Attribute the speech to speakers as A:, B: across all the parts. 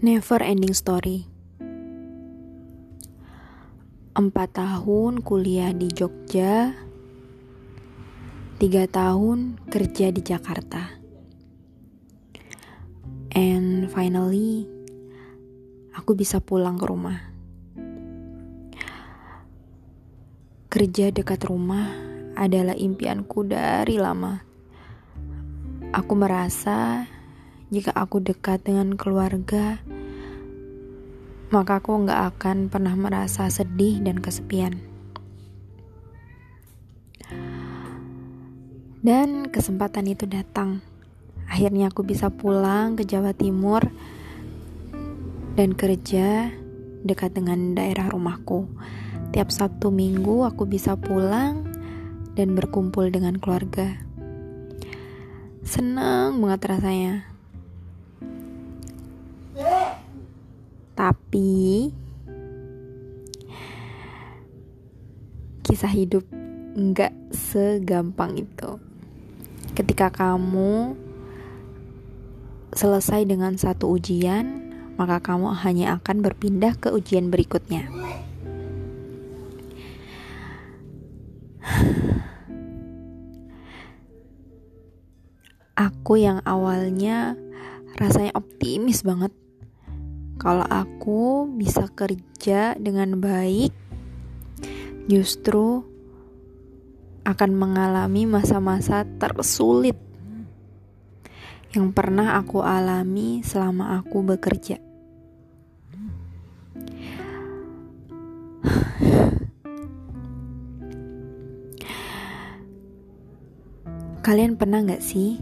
A: Never ending story. Empat tahun kuliah di Jogja, tiga tahun kerja di Jakarta, and finally aku bisa pulang ke rumah. Kerja dekat rumah adalah impianku dari lama. Aku merasa jika aku dekat dengan keluarga, maka aku nggak akan pernah merasa sedih dan kesepian. Dan kesempatan itu datang. Akhirnya aku bisa pulang ke Jawa Timur dan kerja dekat dengan daerah rumahku. Tiap Sabtu Minggu aku bisa pulang dan berkumpul dengan keluarga. Senang banget rasanya. Tapi kisah hidup nggak segampang itu. Ketika kamu selesai dengan satu ujian, maka kamu hanya akan berpindah ke ujian berikutnya. Aku yang awalnya rasanya optimis banget kalau aku bisa kerja dengan baik, justru akan mengalami masa-masa tersulit yang pernah aku alami selama aku bekerja. Kalian pernah gak sih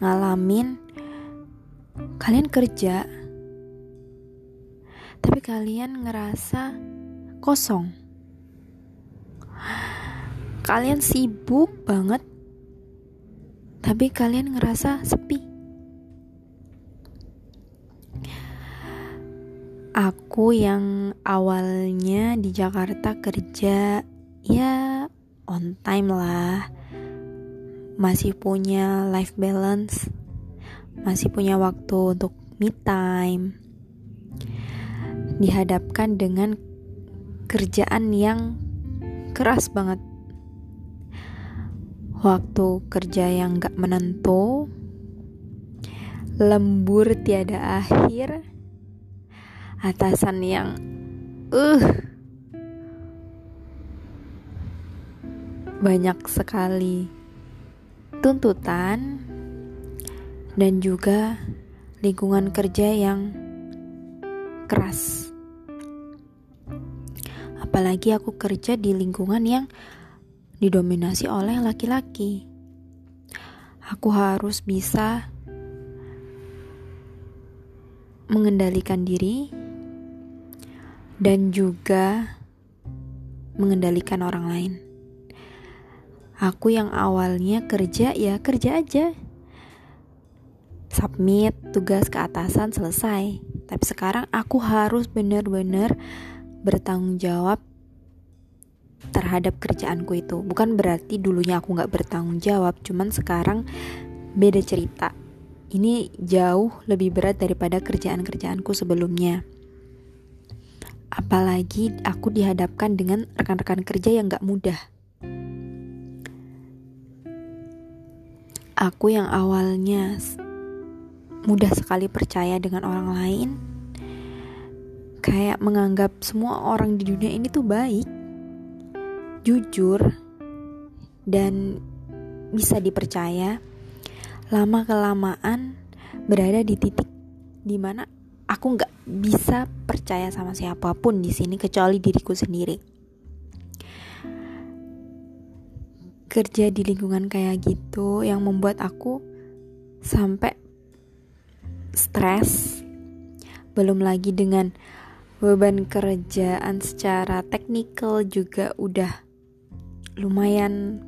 A: ngalamin kalian kerja tapi kalian ngerasa kosong. Kalian sibuk banget, tapi kalian ngerasa sepi. Aku yang awalnya di Jakarta kerja, ya on time lah, masih punya life balance, masih punya waktu untuk me time dihadapkan dengan kerjaan yang keras banget. Waktu kerja yang gak menentu, lembur tiada akhir, atasan yang uh banyak sekali tuntutan dan juga lingkungan kerja yang keras. Apalagi aku kerja di lingkungan yang didominasi oleh laki-laki. Aku harus bisa mengendalikan diri dan juga mengendalikan orang lain. Aku yang awalnya kerja ya kerja aja. Submit tugas ke atasan selesai. Tapi sekarang aku harus benar-benar bertanggung jawab terhadap kerjaanku itu. Bukan berarti dulunya aku nggak bertanggung jawab, cuman sekarang beda cerita. Ini jauh lebih berat daripada kerjaan-kerjaanku sebelumnya. Apalagi aku dihadapkan dengan rekan-rekan kerja yang gak mudah. Aku yang awalnya mudah sekali percaya dengan orang lain. Kayak menganggap semua orang di dunia ini tuh baik jujur dan bisa dipercaya. Lama kelamaan berada di titik di mana aku nggak bisa percaya sama siapa pun di sini kecuali diriku sendiri. Kerja di lingkungan kayak gitu yang membuat aku sampai stres belum lagi dengan beban kerjaan secara teknikal juga udah lumayan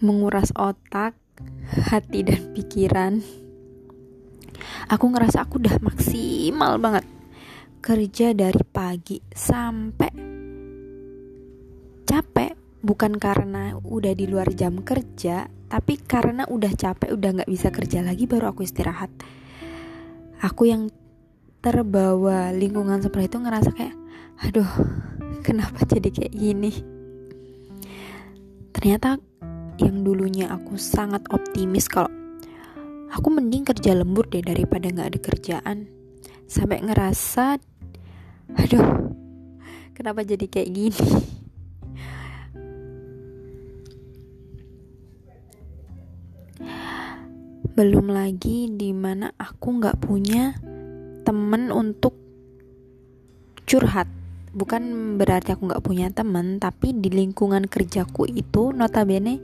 A: menguras otak, hati dan pikiran. Aku ngerasa aku udah maksimal banget kerja dari pagi sampai capek bukan karena udah di luar jam kerja tapi karena udah capek udah nggak bisa kerja lagi baru aku istirahat aku yang terbawa lingkungan seperti itu ngerasa kayak aduh kenapa jadi kayak gini? Ternyata yang dulunya aku sangat optimis kalau aku mending kerja lembur deh daripada nggak ada kerjaan. Sampai ngerasa aduh kenapa jadi kayak gini belum lagi di mana aku nggak punya temen untuk curhat. Bukan berarti aku nggak punya temen tapi di lingkungan kerjaku itu notabene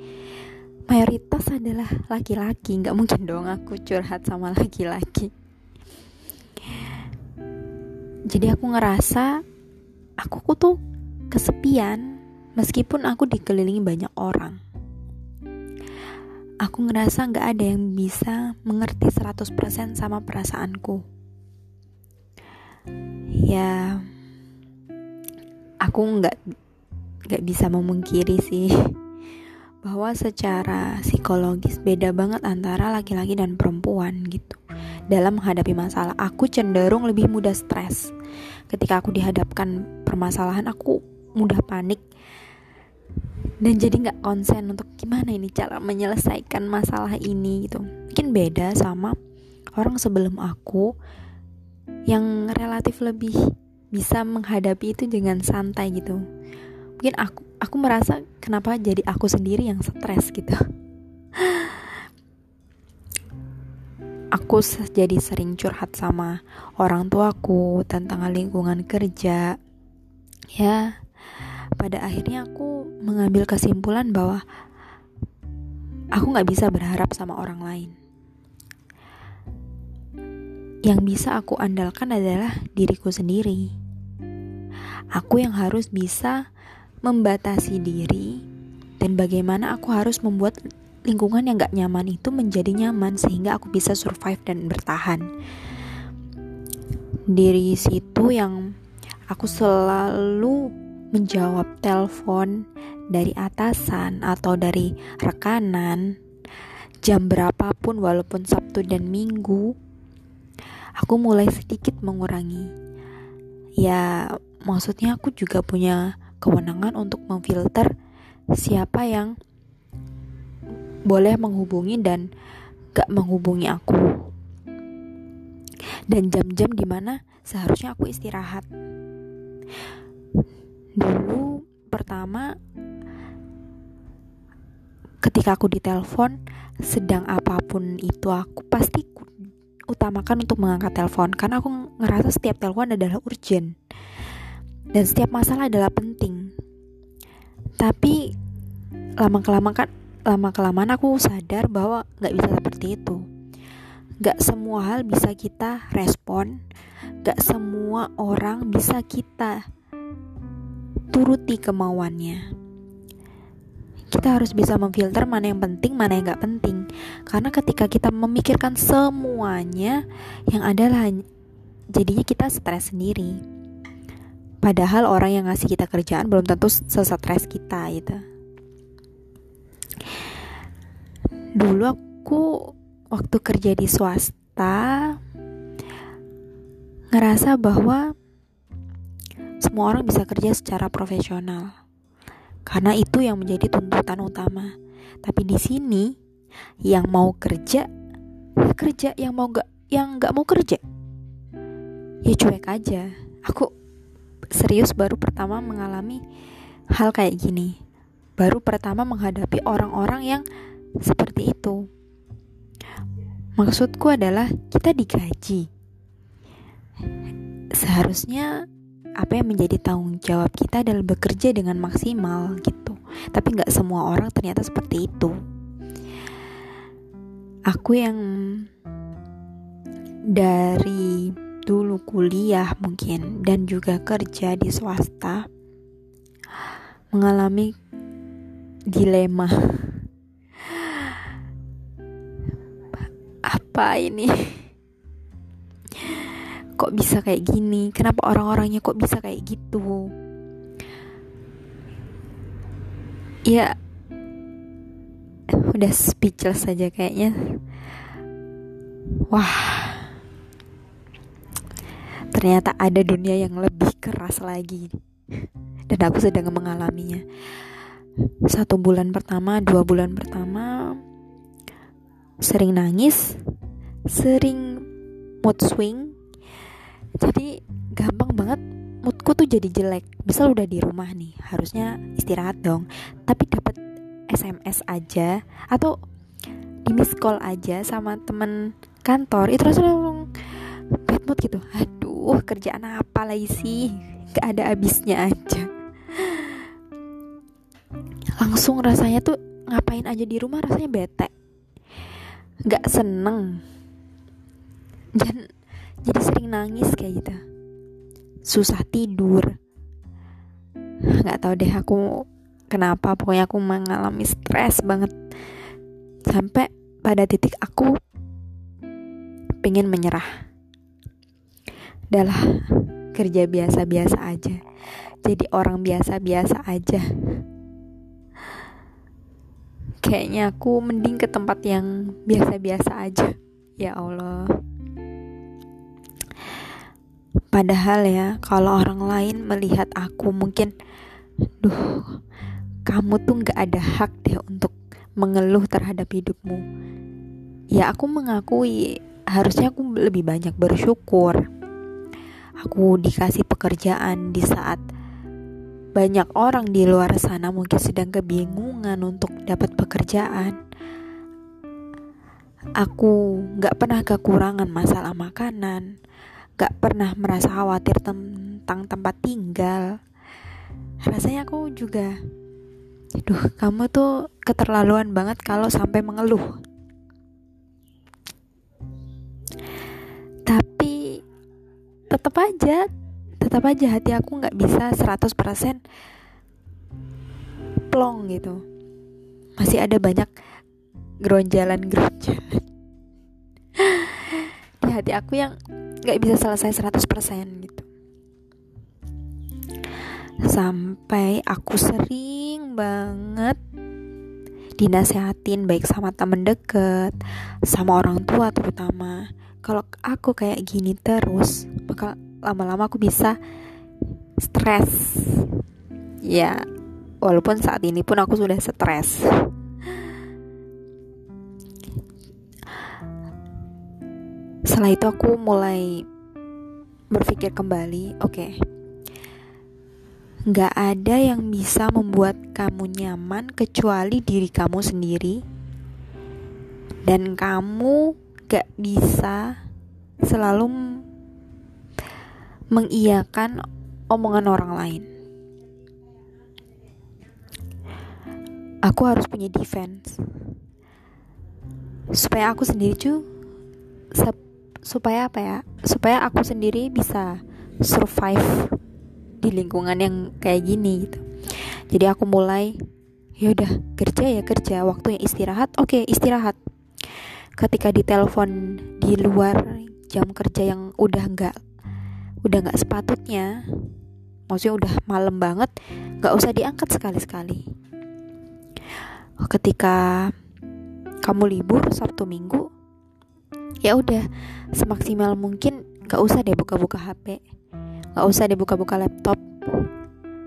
A: mayoritas adalah laki-laki. Nggak mungkin dong aku curhat sama laki-laki. Jadi aku ngerasa aku tuh kesepian meskipun aku dikelilingi banyak orang aku ngerasa nggak ada yang bisa mengerti 100% sama perasaanku. Ya aku nggak nggak bisa memungkiri sih bahwa secara psikologis beda banget antara laki-laki dan perempuan gitu. Dalam menghadapi masalah aku cenderung lebih mudah stres. Ketika aku dihadapkan permasalahan aku mudah panik dan jadi nggak konsen untuk gimana ini cara menyelesaikan masalah ini gitu. Mungkin beda sama orang sebelum aku yang relatif lebih bisa menghadapi itu dengan santai gitu. Mungkin aku aku merasa kenapa jadi aku sendiri yang stres gitu. Aku jadi sering curhat sama orang tuaku tentang lingkungan kerja. Ya pada akhirnya aku mengambil kesimpulan bahwa aku nggak bisa berharap sama orang lain yang bisa aku andalkan adalah diriku sendiri. Aku yang harus bisa membatasi diri dan bagaimana aku harus membuat lingkungan yang gak nyaman itu menjadi nyaman sehingga aku bisa survive dan bertahan. Dari situ yang aku selalu menjawab telepon dari atasan atau dari rekanan jam berapapun walaupun Sabtu dan Minggu aku mulai sedikit mengurangi. Ya, maksudnya aku juga punya kewenangan untuk memfilter siapa yang boleh menghubungi dan gak menghubungi aku. Dan jam-jam di mana seharusnya aku istirahat. Dulu pertama ketika aku ditelepon sedang apa pun itu aku pasti utamakan untuk mengangkat telepon karena aku ngerasa setiap telepon adalah urgent dan setiap masalah adalah penting. Tapi lama kelamaan kan lama kelamaan aku sadar bahwa nggak bisa seperti itu. Gak semua hal bisa kita respon, gak semua orang bisa kita turuti kemauannya. Kita harus bisa memfilter mana yang penting mana yang nggak penting. Karena ketika kita memikirkan semuanya yang adalah jadinya kita stres sendiri. Padahal orang yang ngasih kita kerjaan belum tentu sesetres kita gitu. Dulu aku waktu kerja di swasta ngerasa bahwa semua orang bisa kerja secara profesional karena itu yang menjadi tuntutan utama. Tapi di sini yang mau kerja ya kerja, yang mau gak yang nggak mau kerja ya cuek aja. Aku serius baru pertama mengalami hal kayak gini. Baru pertama menghadapi orang-orang yang seperti itu. Maksudku adalah kita digaji. Seharusnya apa yang menjadi tanggung jawab kita adalah bekerja dengan maksimal gitu. Tapi nggak semua orang ternyata seperti itu. Aku yang dari dulu kuliah mungkin dan juga kerja di swasta mengalami dilema. Apa ini kok bisa kayak gini? Kenapa orang-orangnya kok bisa kayak gitu? Ya udah speechless saja kayaknya. Wah. Ternyata ada dunia yang lebih keras lagi. Dan aku sedang mengalaminya. Satu bulan pertama dua bulan pertama sering nangis sering mood swing jadi gampang banget. Moodku tuh jadi jelek. Misal udah di rumah nih harusnya istirahat dong. Tapi dapat SMS aja atau di miss call aja sama temen kantor itu langsung bad mood gitu. Aduh kerjaan apa lagi sih? Gak ada habisnya aja. Langsung rasanya tuh ngapain aja di rumah rasanya bete. Nggak seneng. Dan jadi sering nangis kayak gitu. Susah tidur. Nggak tahu deh aku kenapa pokoknya aku mengalami stres banget. Sampai pada titik aku pengen menyerah. Adalah kerja biasa-biasa aja. Jadi orang biasa-biasa aja. Kayaknya aku mending ke tempat yang biasa-biasa aja. Ya Allah padahal ya kalau orang lain melihat aku mungkin duh kamu tuh nggak ada hak deh untuk mengeluh terhadap hidupmu. Ya aku mengakui harusnya aku lebih banyak bersyukur. Aku dikasih pekerjaan di saat banyak orang di luar sana mungkin sedang kebingungan untuk dapat pekerjaan. Aku gak pernah kekurangan masalah makanan, gak pernah merasa khawatir tentang tempat tinggal. Rasanya aku juga, aduh kamu tuh keterlaluan banget kalau sampai mengeluh. Tapi tetap aja tetap aja hati aku nggak bisa 100% plong gitu masih ada banyak geronjalan-geronjalan di hati aku yang nggak bisa selesai 100% gitu. Sampai aku sering banget dinasehatin baik sama temen deket sama orang tua terutama. Kalau aku kayak gini terus bakal lama-lama aku bisa stres. Ya walaupun saat ini pun aku sudah stres setelah itu aku mulai berpikir kembali oke. Okay, nggak ada yang bisa membuat kamu nyaman kecuali diri kamu sendiri. Dan kamu gak bisa selalu mengiyakan omongan orang lain. Aku harus punya defense. Supaya aku sendiri cu supaya apa ya supaya aku sendiri bisa survive di lingkungan yang kayak gini gitu. Jadi aku mulai ya udah kerja ya kerja waktunya istirahat. Oke okay, istirahat. Ketika ditelepon di luar jam kerja yang udah nggak udah nggak sepatutnya maksudnya udah malam banget nggak usah diangkat sekali-sekali. Ketika kamu libur sabtu minggu ya udah semaksimal mungkin nggak usah deh buka-buka hp nggak usah deh buka-buka laptop.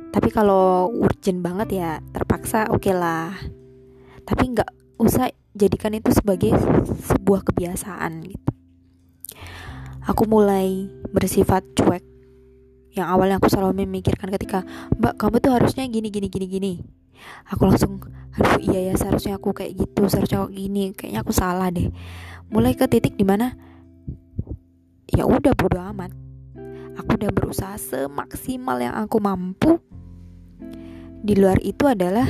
A: Tapi kalau urgent banget ya terpaksa oke okay lah. Tapi nggak usah jadikan itu sebagai sebuah kebiasaan gitu. Aku mulai bersifat cuek. Yang awalnya aku selalu memikirkan ketika mbak kamu tuh harusnya gini gini gini gini aku langsung aduh iya ya seharusnya aku kayak gitu seharusnya aku gini kayaknya aku salah deh. Mulai ke titik di mana ya udah bodo amat. Aku udah berusaha semaksimal yang aku mampu. Di luar itu adalah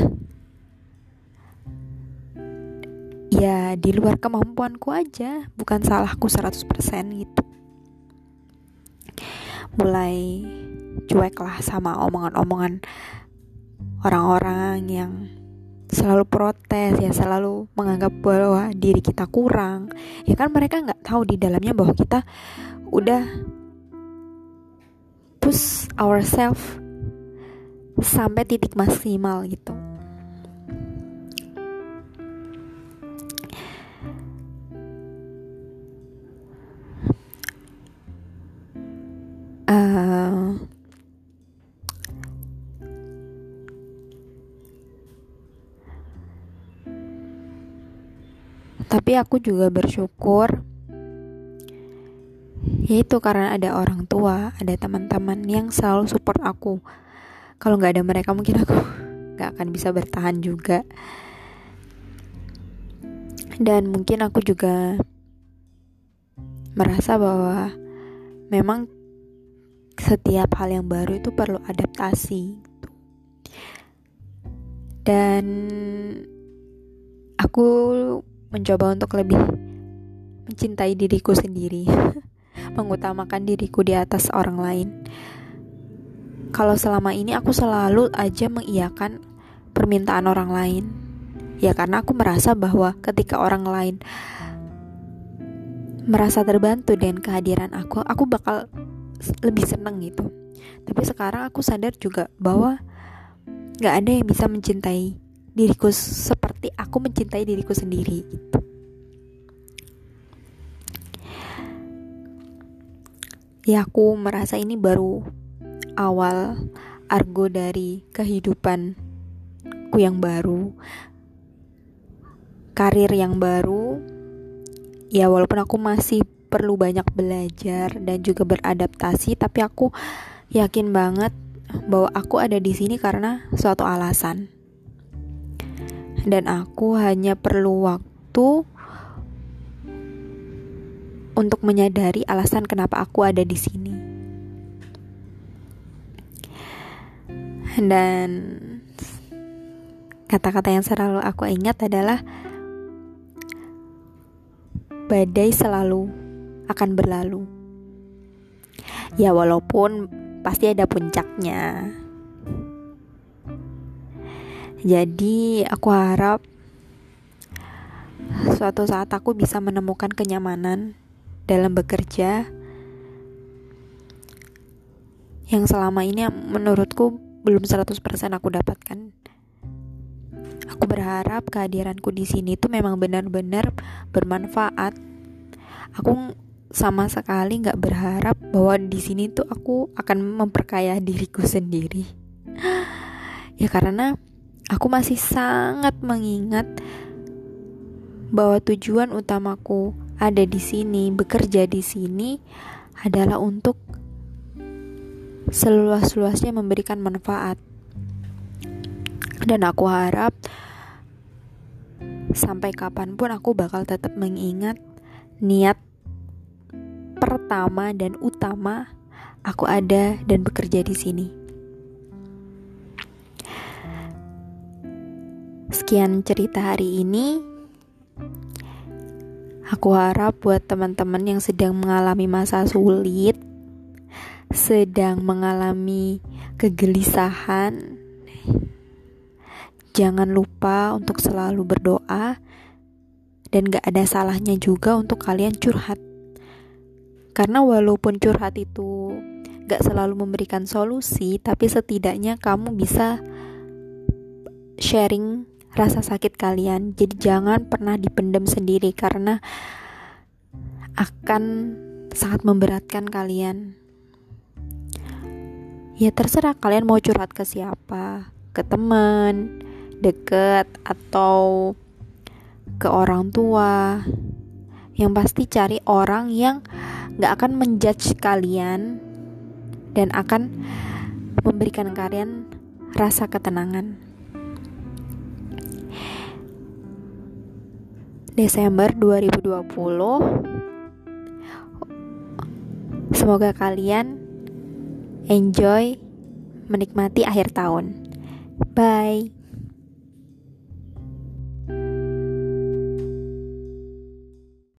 A: ya di luar kemampuanku aja bukan salahku 100% gitu. Mulai cuek lah sama omongan-omongan orang-orang yang selalu protes ya selalu menganggap bahwa diri kita kurang. Ya kan mereka nggak tahu di dalamnya bahwa kita udah push ourselves sampai titik maksimal gitu tapi aku juga bersyukur. Yaitu karena ada orang tua ada teman-teman yang selalu support aku. Kalau nggak ada mereka mungkin aku nggak akan bisa bertahan juga. Dan mungkin aku juga merasa bahwa memang setiap hal yang baru itu perlu adaptasi. Dan aku mencoba untuk lebih mencintai diriku sendiri mengutamakan diriku di atas orang lain. Kalau selama ini aku selalu aja mengiyakan permintaan orang lain ya karena aku merasa bahwa ketika orang lain merasa terbantu dengan kehadiran aku aku bakal lebih seneng gitu. Tapi sekarang aku sadar juga bahwa gak ada yang bisa mencintai diriku seperti aku mencintai diriku sendiri gitu. ya aku merasa ini baru awal argo dari kehidupanku yang baru karir yang baru ya walaupun aku masih perlu banyak belajar dan juga beradaptasi tapi aku yakin banget bahwa aku ada di sini karena suatu alasan dan aku hanya perlu waktu untuk menyadari alasan kenapa aku ada di sini dan kata-kata yang selalu aku ingat adalah badai selalu akan berlalu. Ya walaupun pasti ada puncaknya. Jadi aku harap suatu saat aku bisa menemukan kenyamanan dalam bekerja yang selama ini menurutku belum 100% aku dapatkan. Aku berharap kehadiranku di sini itu memang benar-benar bermanfaat. Aku sama sekali nggak berharap bahwa di sini tuh aku akan memperkaya diriku sendiri. ya karena aku masih sangat mengingat bahwa tujuan utamaku ada di sini, bekerja di sini adalah untuk seluas-luasnya memberikan manfaat. Dan aku harap sampai kapan pun aku bakal tetap mengingat niat pertama dan utama aku ada dan bekerja di sini. Sekian cerita hari ini. Aku harap buat teman-teman yang sedang mengalami masa sulit, sedang mengalami kegelisahan, jangan lupa untuk selalu berdoa dan gak ada salahnya juga untuk kalian curhat karena walaupun curhat itu gak selalu memberikan solusi, tapi setidaknya kamu bisa sharing rasa sakit kalian. Jadi jangan pernah dipendam sendiri karena akan sangat memberatkan kalian. Ya terserah kalian mau curhat ke siapa, ke teman, deket atau ke orang tua. Yang pasti cari orang yang gak akan menjudge kalian dan akan memberikan kalian rasa ketenangan. Desember 2020 Semoga kalian enjoy menikmati akhir tahun. Bye.